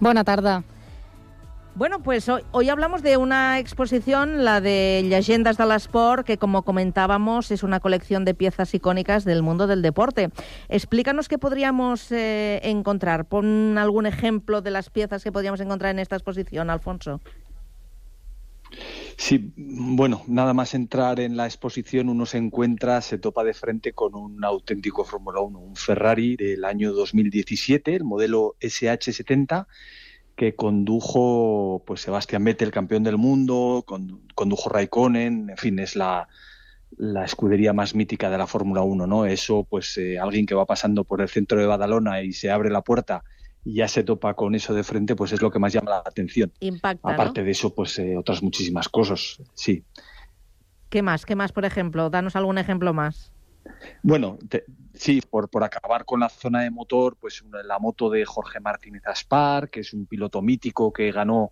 Buena tarde. Bueno, pues hoy, hoy, hablamos de una exposición, la de Leyendas del Sport, que como comentábamos es una colección de piezas icónicas del mundo del deporte. Explícanos qué podríamos eh, encontrar. Pon algún ejemplo de las piezas que podríamos encontrar en esta exposición, Alfonso. Sí, bueno, nada más entrar en la exposición uno se encuentra, se topa de frente con un auténtico Fórmula 1, un Ferrari del año 2017, el modelo SH70, que condujo pues Sebastián Vettel, campeón del mundo, condujo Raikkonen, en fin, es la, escudería más mítica de la Fórmula 1, ¿no? Eso, pues eh, alguien que va pasando por el centro de Badalona y se abre la puerta y ya se topa con eso de frente, pues es lo que más llama la atención. Impacta, Aparte ¿no? de eso, pues eh, otras muchísimas cosas, sí. ¿Qué más? ¿Qué más, por ejemplo? Danos algún ejemplo más. Bueno, te, sí, por, por acabar con la zona de motor, pues una, la moto de Jorge Martínez Aspar, que es un piloto mítico que ganó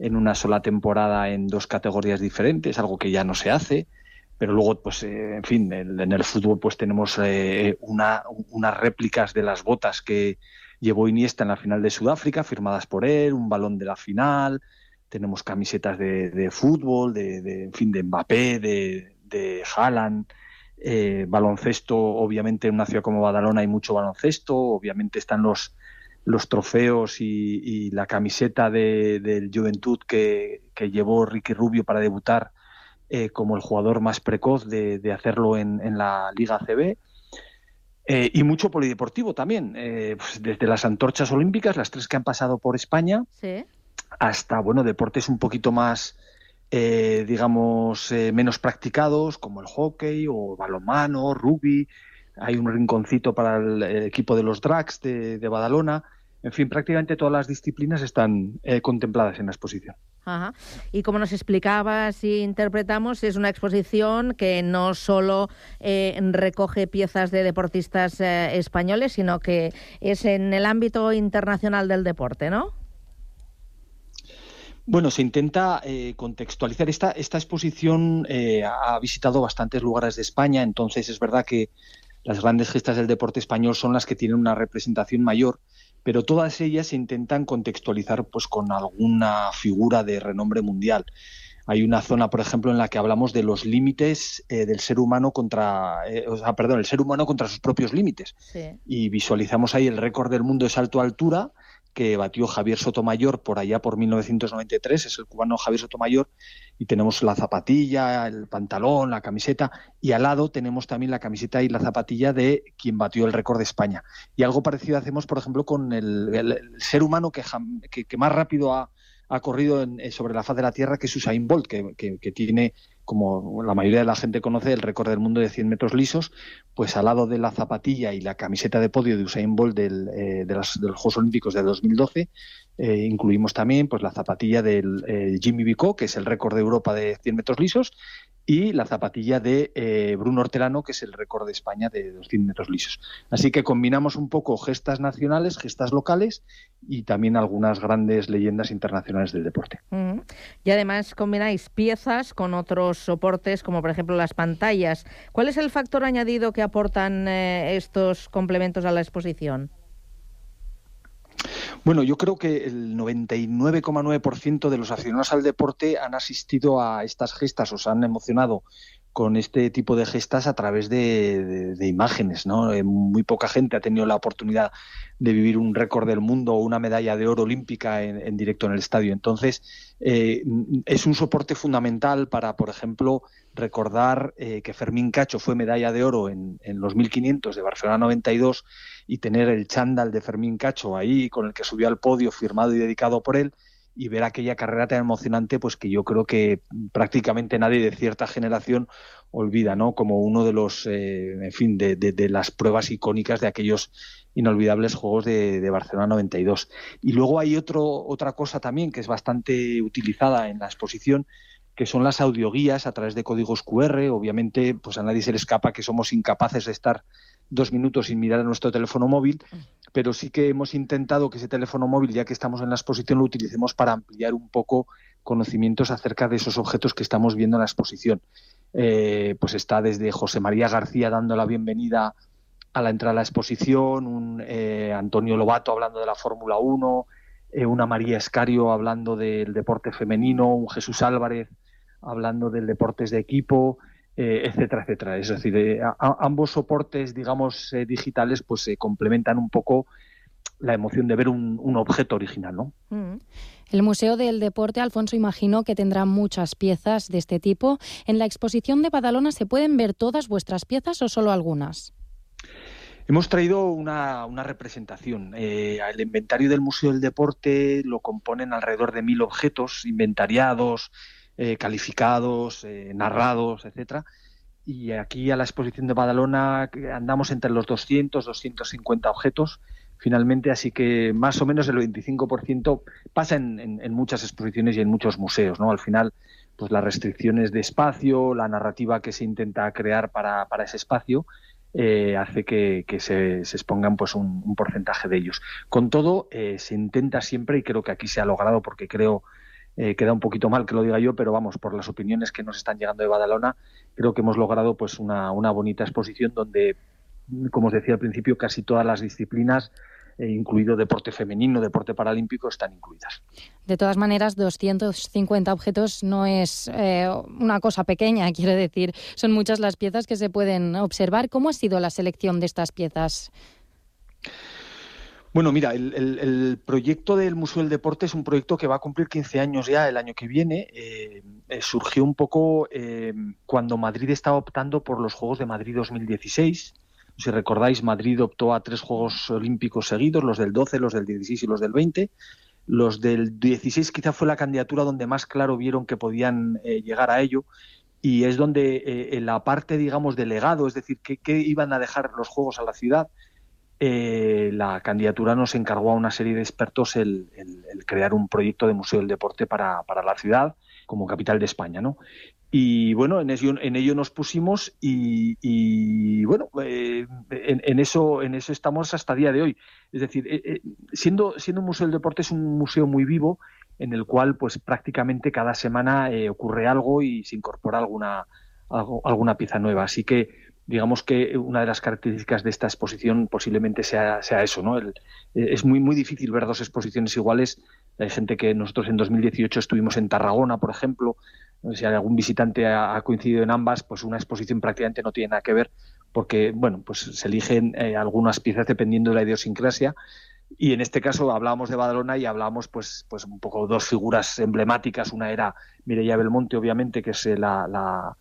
en una sola temporada en dos categorías diferentes, algo que ya no se hace. Pero luego, pues, eh, en fin, en, en, el fútbol, pues tenemos eh, una, unas réplicas de las botas que, llevó Iniesta en la final de Sudáfrica, firmadas por él, un balón de la final, tenemos camisetas de, fútbol, de, en fin, de Mbappé, de, de Haaland, eh, baloncesto, obviamente en una ciudad como Badalona hay mucho baloncesto, obviamente están los, los trofeos y, la camiseta de, del Juventud que, que, llevó Ricky Rubio para debutar eh, como el jugador más precoz de, de hacerlo en, en la Liga CB. Eh, y mucho polideportivo también, eh, pues desde las antorchas olímpicas, las tres que han pasado por España, sí. hasta bueno deportes un poquito más, eh, digamos, menos practicados, como el hockey o balonmano, rugby. Hay un rinconcito para el, el equipo de los Drags de, de, Badalona. En fin, prácticamente todas las disciplinas están contempladas en la exposición. Ajá. Y como nos explicabas y interpretamos, es una exposición que no solo eh, recoge piezas de deportistas eh, españoles, sino que es en el ámbito internacional del deporte, ¿no? Bueno, se intenta eh, contextualizar. Esta, esta exposición eh, ha visitado bastantes lugares de España, entonces es verdad que las grandes gestas del deporte español son las que tienen una representación mayor, pero todas ellas se intentan contextualizar pues con alguna figura de renombre mundial. Hay una zona, por ejemplo, en la que hablamos de los límites eh, del ser humano contra, eh, o sea, perdón, el ser humano contra sus propios límites. Sí. Y visualizamos ahí el récord del mundo de salto a altura que batió Javier Sotomayor por allá por 1993, es el cubano Javier Sotomayor, y tenemos la zapatilla, el pantalón, la camiseta, y al lado tenemos también la camiseta y la zapatilla de quien batió el récord de España. Y algo parecido hacemos, por ejemplo, con el, ser humano que, que, más rápido ha, ha corrido en, sobre la faz de la Tierra, que es Usain Bolt, que, tiene, como la mayoría de la gente conoce, el récord del mundo de 100 metros lisos, pues al lado de la zapatilla y la camiseta de podio de Usain Bolt del, eh, de, las, de, los Juegos Olímpicos de 2012, eh, incluimos también pues la zapatilla del eh, Jimmy Bicot, que es el récord de Europa de 100 metros lisos, y la zapatilla de eh, Bruno Hortelano, que es el récord de España de 200 metros lisos. Así que combinamos un poco gestas nacionales, gestas locales y también algunas grandes leyendas internacionales del deporte. Y además combináis piezas con otros soportes, como por ejemplo las pantallas. ¿Cuál es el factor añadido que aportan eh, estos complementos a la exposición? Bueno, yo creo que el 99,9% de los aficionados al deporte han asistido a estas gestas o se han emocionado con este tipo de gestas a través de, imágenes, ¿no? Eh, muy poca gente ha tenido la oportunidad de vivir un récord del mundo o una medalla de oro olímpica en, en directo en el estadio. Entonces, eh, es un soporte fundamental para, por ejemplo, recordar eh, que Fermín Cacho fue medalla de oro en, en, los 1500 de Barcelona 92 y tener el chándal de Fermín Cacho ahí con el que subió al podio firmado y dedicado por él y ver aquella carrera tan emocionante, pues que yo creo que prácticamente nadie de cierta generación olvida, ¿no? Como uno de los, eh, en fin, de, de, de, las pruebas icónicas de aquellos inolvidables juegos de, de, Barcelona 92. Y luego hay otro, otra cosa también que es bastante utilizada en la exposición, que son las audioguías a través de códigos QR. Obviamente, pues a nadie se le escapa que somos incapaces de estar dos minutos sin mirar a nuestro teléfono móvil, pero sí que hemos intentado que ese teléfono móvil, ya que estamos en la exposición, lo utilicemos para ampliar un poco conocimientos acerca de esos objetos que estamos viendo en la exposición. Eh, pues está desde José María García dando la bienvenida a la entrada a la exposición, un eh, Antonio Lobato hablando de la Fórmula 1, eh, una María Escario hablando del deporte femenino, un Jesús Álvarez hablando del deportes de equipo, eh, etcétera, etcétera. Es decir, eh, a, ambos soportes, digamos, eh, digitales, pues se complementan un poco la emoción de ver un, un objeto original, ¿no? Mm. El Museo del Deporte, Alfonso, imagino que tendrá muchas piezas de este tipo. ¿En la exposición de Badalona se pueden ver todas vuestras piezas o solo algunas? Hemos traído una, una representación. Eh, el inventario del Museo del Deporte lo componen alrededor de mil objetos inventariados, eh, calificados, eh, narrados, etcétera. Y aquí a la exposición de Badalona andamos entre los 200, 250 objetos finalmente, así que más o menos el 25% pasa en, en, muchas exposiciones y en muchos museos, ¿no? Al final, pues las restricciones de espacio, la narrativa que se intenta crear para, para ese espacio, eh, hace que, se, expongan pues un, un, porcentaje de ellos. Con todo, eh, se intenta siempre, y creo que aquí se ha logrado porque creo eh, queda un poquito mal que lo diga yo, pero vamos, por las opiniones que nos están llegando de Badalona, creo que hemos logrado pues una, una bonita exposición donde, como os decía al principio, casi todas las disciplinas eh, incluido deporte femenino, deporte paralímpico, están incluidas. De todas maneras, 250 objetos no es eh, una cosa pequeña, quiero decir, son muchas las piezas que se pueden observar. ¿Cómo ha sido la selección de estas piezas? Bueno, mira, el, el, proyecto del Museo del Deporte es un proyecto que va a cumplir 15 años ya el año que viene. Eh, eh, surgió un poco eh, cuando Madrid estaba optando por los Juegos de Madrid 2016. Si recordáis, Madrid optó a tres Juegos Olímpicos seguidos, los del 12, los del 16 y los del 20. Los del 16 quizá fue la candidatura donde más claro vieron que podían llegar a ello y es donde eh, en la parte, digamos, de legado, es decir, que, iban a dejar los Juegos a la ciudad, eh, la candidatura nos encargó a una serie de expertos el, crear un proyecto de Museo del Deporte para, para la ciudad como capital de España, ¿no? Y bueno, en ello, nos pusimos y, bueno, eh, en, eso, en eso estamos hasta el día de hoy. Es decir, eh, siendo, siendo un museo del deporte es un museo muy vivo en el cual pues prácticamente cada semana ocurre algo y se incorpora alguna, alguna pieza nueva. Así que digamos que una de las características de esta exposición posiblemente sea, sea eso, ¿no? El, es muy, muy difícil ver dos exposiciones iguales. Hay gente que nosotros en 2018 estuvimos en Tarragona, por ejemplo, si algún visitante ha, coincidido en ambas, pues una exposición prácticamente no tiene nada que ver porque, bueno, pues se eligen eh, algunas piezas dependiendo de la idiosincrasia y en este caso hablábamos de Badalona y hablábamos pues, pues un poco dos figuras emblemáticas. Una era Mireia Belmonte, obviamente, que es la, la,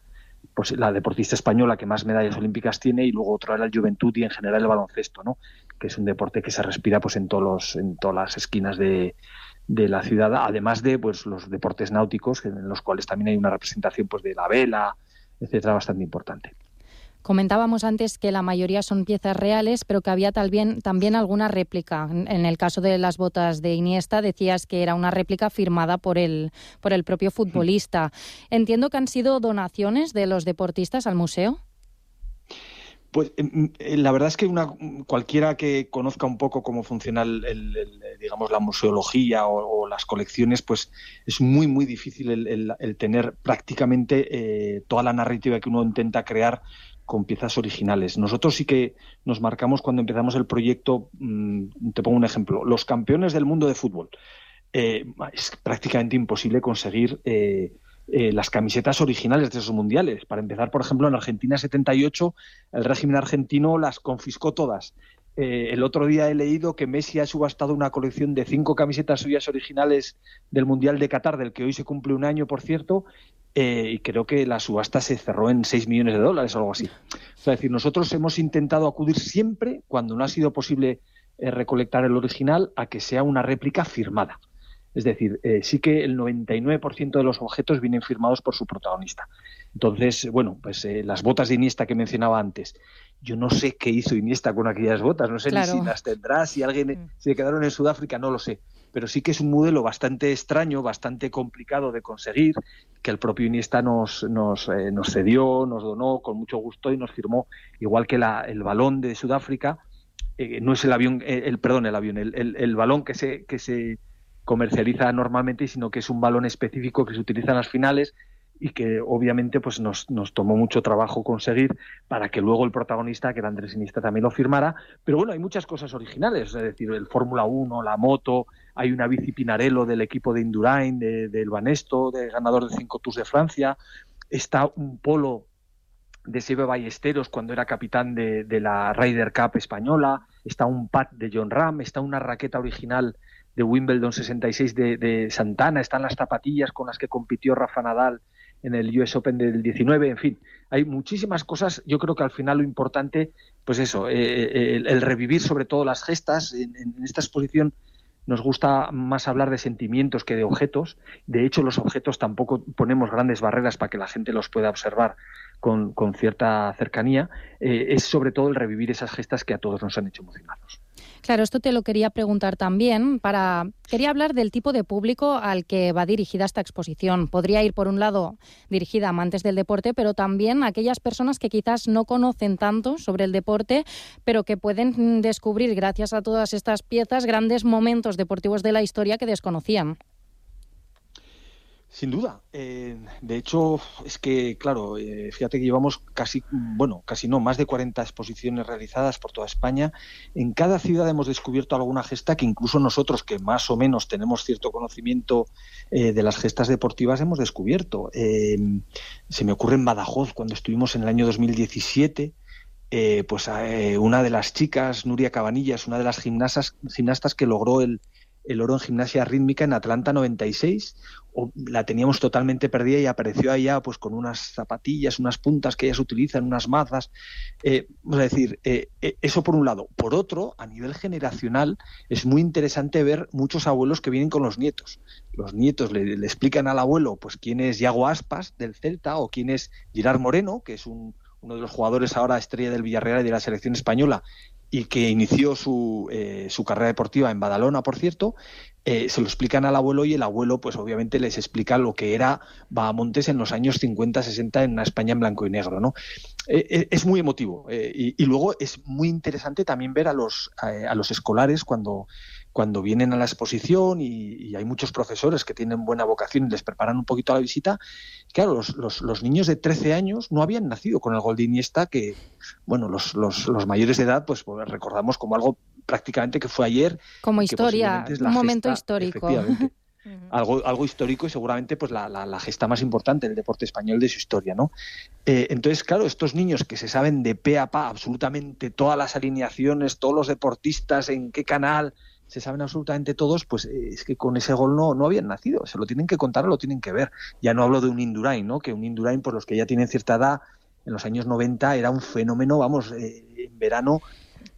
pues, la deportista española que más medallas olímpicas tiene y luego otra era el Juventud y en general el baloncesto, ¿no? que es un deporte que se respira pues en, todos los, en todas las esquinas de, de la ciudad, además de pues los deportes náuticos, en los cuales también hay una representación pues de la vela, etcétera, bastante importante. Comentábamos antes que la mayoría son piezas reales, pero que había también, también alguna réplica. En el caso de las botas de Iniesta decías que era una réplica firmada por el, por el propio futbolista. Entiendo que han sido donaciones de los deportistas al museo. Pues la verdad es que una, cualquiera que conozca un poco cómo funciona el, el, el digamos la museología o, o, las colecciones, pues es muy muy difícil el, el tener prácticamente eh, toda la narrativa que uno intenta crear con piezas originales. Nosotros sí que nos marcamos cuando empezamos el proyecto, mmm, te pongo un ejemplo, los campeones del mundo de fútbol. Eh, es prácticamente imposible conseguir eh, eh, las camisetas originales de esos mundiales. Para empezar, por ejemplo, en Argentina 78, el régimen argentino las confiscó todas. Eh, el otro día he leído que Messi ha subastado una colección de cinco camisetas suyas originales del Mundial de Qatar, del que hoy se cumple un año, por cierto, eh, y creo que la subasta se cerró en 6 millones de dólares o algo así. Es decir, nosotros hemos intentado acudir siempre, cuando no ha sido posible eh, recolectar el original, a que sea una réplica firmada. Es decir, sí que el 99% de los objetos vienen firmados por su protagonista. Entonces, bueno, pues las botas de Iniesta que mencionaba antes yo no sé qué hizo Iniesta con aquellas botas, no sé Claro. ni si las tendrá, si alguien si se quedaron en Sudáfrica, no lo sé. Pero sí que es un modelo bastante extraño, bastante complicado de conseguir, que el propio Iniesta nos, nos, eh, nos cedió, nos donó con mucho gusto y nos firmó, igual que la, el balón de Sudáfrica, eh, no es el avión, eh, el perdón, el avión, el, el- el balón que se, que se comercializa normalmente, sino que es un balón específico que se utiliza en las finales y que obviamente pues nos, nos tomó mucho trabajo conseguir para que luego el protagonista, que era Andrés Iniesta, también lo firmara. Pero bueno, hay muchas cosas originales, es decir, el Fórmula 1, la moto, hay una bici Pinarello del equipo de Indurain, de, del Banesto, de ganador de cinco Tours de Francia, está un polo de Sebe Ballesteros cuando era capitán de, de la Ryder Cup española, está un pad de John Ram, está una raqueta original de Wimbledon 66 de, de Santana, están las zapatillas con las que compitió Rafa Nadal en el US Open del 19, en fin, hay muchísimas cosas. Yo creo que al final lo importante, pues eso, eh, el, el revivir sobre todo las gestas. En, esta exposición nos gusta más hablar de sentimientos que de objetos. De hecho, los objetos tampoco ponemos grandes barreras para que la gente los pueda observar con, cierta cercanía. Eh, es sobre todo el revivir esas gestas que a todos nos han hecho emocionarnos. Claro, esto te lo quería preguntar también. Para quería hablar del tipo de público al que va dirigida esta exposición. Podría ir por un lado dirigida a amantes del deporte, pero también a aquellas personas que quizás no conocen tanto sobre el deporte, pero que pueden descubrir gracias a todas estas piezas grandes momentos deportivos de la historia que desconocían. Sin duda. Eh, de hecho, es que, claro, eh, fíjate que llevamos casi, bueno, casi no, más de 40 exposiciones realizadas por toda España. En cada ciudad hemos descubierto alguna gesta que incluso nosotros, que más o menos tenemos cierto conocimiento eh, de las gestas deportivas, hemos descubierto. Se me ocurre en Badajoz, cuando estuvimos en el año 2017. Eh, pues una de las chicas, Nuria Cabanillas, una de las gimnastas, que logró el, el oro en gimnasia rítmica en Atlanta 96, la teníamos totalmente perdida y apareció allá pues con unas zapatillas, unas puntas que ellas utilizan, unas mazas. Eh, a decir, eh, eh, eso por un lado. Por otro, a nivel generacional, es muy interesante ver muchos abuelos que vienen con los nietos. Los nietos le, explican al abuelo pues quién es Yago Aspas del Celta o quién es Gerard Moreno, que es un, uno de los jugadores ahora estrella del Villarreal y de la selección española y que inició su, su carrera deportiva en Badalona, por cierto, eh, se lo explican al abuelo y el abuelo, pues obviamente les explica lo que era Bahamontes en los años 50, 60 en una España en blanco y negro, ¿no? Eh, eh, es muy emotivo y, luego es muy interesante también ver a los, a los escolares cuando cuando vienen a la exposición y, y, hay muchos profesores que tienen buena vocación y les preparan un poquito a la visita, claro, los, los, los niños de 13 años no habían nacido con el gol de Iniesta, que, bueno, los, los, los mayores de edad, pues, pues, recordamos como algo prácticamente que fue ayer. Como historia, un momento gesta, histórico. algo, algo histórico y seguramente pues la, la, la, gesta más importante del deporte español de su historia, ¿no? Eh, entonces, claro, estos niños que se saben de pe a pa absolutamente todas las alineaciones, todos los deportistas, en qué canal, se saben absolutamente todos, pues eh, es que con ese gol no, no habían nacido, se lo tienen que contar o lo tienen que ver. Ya no hablo de un Indurain, ¿no? Que un Indurain, por los que ya tienen cierta edad, en los años 90 era un fenómeno, vamos, eh, en verano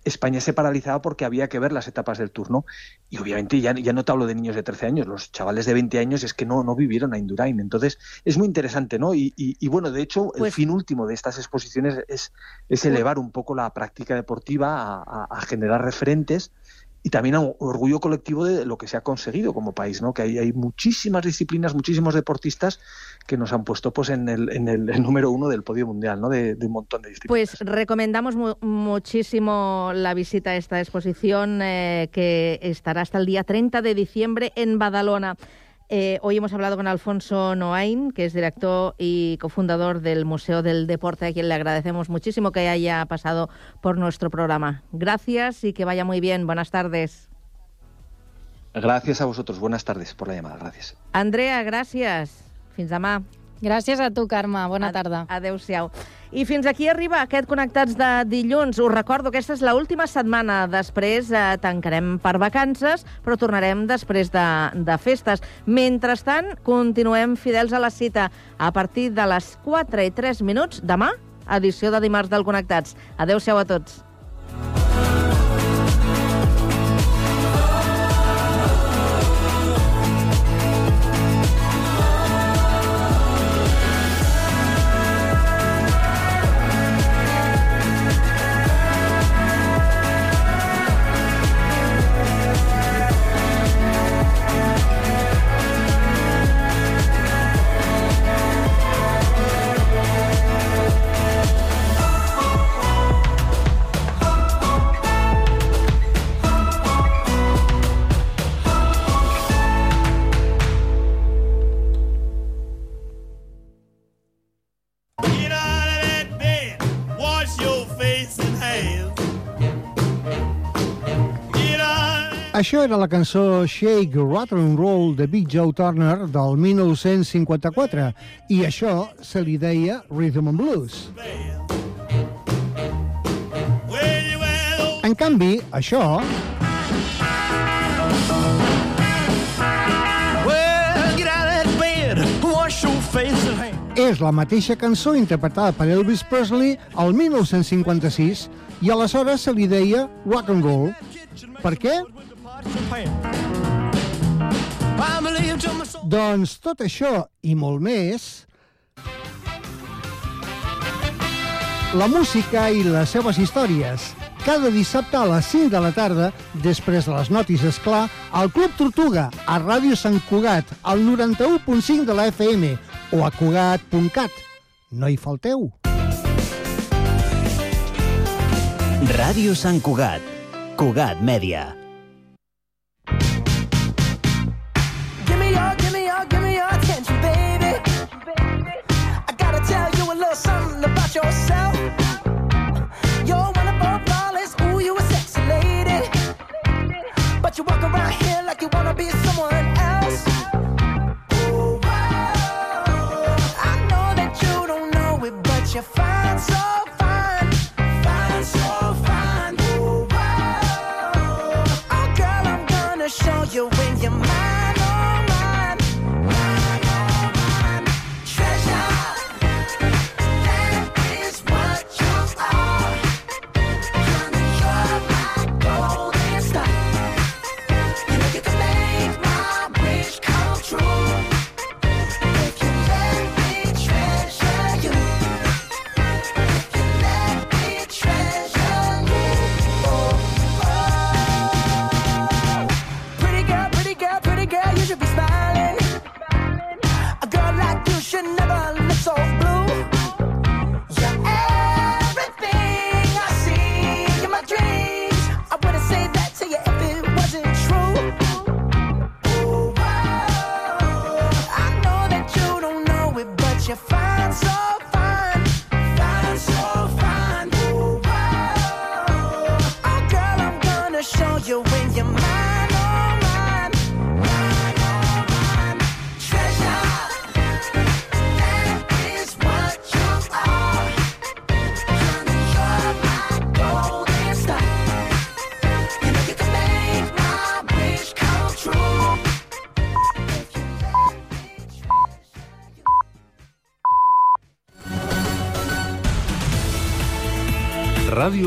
España se paralizaba porque había que ver las etapas del turno. Y obviamente ya, ya, no te hablo de niños de 13 años, los chavales de 20 años es que no, no vivieron a Indurain. Entonces es muy interesante, ¿no? Y, y, y bueno, de hecho, pues, el fin último de estas exposiciones es, es elevar un poco la práctica deportiva a, a, a generar referentes y también a un orgullo colectivo de lo que se ha conseguido como país, ¿no? Que hay, muchísimas disciplinas, muchísimos deportistas que nos han puesto pues en el, en el número uno del podio mundial, ¿no? De, de, un montón de disciplinas. Pues recomendamos mu muchísimo la visita a esta exposición eh, que estará hasta el día 30 de diciembre en Badalona. Eh, hoy hemos hablado con Alfonso Noain, que es director y cofundador del Museo del Deporte, a quien le agradecemos muchísimo que haya pasado por nuestro programa. Gracias y que vaya muy bien. Buenas tardes. Gracias a vosotros. Buenas tardes por la llamada. Gracias. Andrea, gràcies. Fins demà. Gràcies a tu, Carme. Bona tarda. Adéu-siau. I fins aquí arriba aquest Connectats de dilluns. Us recordo que aquesta és l'última setmana. Després eh, tancarem per vacances, però tornarem després de, de festes. Mentrestant, continuem fidels a la cita a partir de les 4 i 3 minuts demà, edició de dimarts del Connectats. Adéu-siau a tots. Això era la cançó Shake, Rotten and Roll de Big Joe Turner del 1954 i això se li deia Rhythm and Blues. En canvi, això... És la mateixa cançó interpretada per Elvis Presley al 1956 i aleshores se li deia rock and roll. Per què? Doncs tot això i molt més... La música i les seves històries. Cada dissabte a les 5 de la tarda, després de les notis, és clar, al Club Tortuga, a Ràdio Sant Cugat, al 91.5 de la FM o a cugat.cat. No hi falteu. Ràdio Sant Cugat. Cugat Mèdia.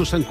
San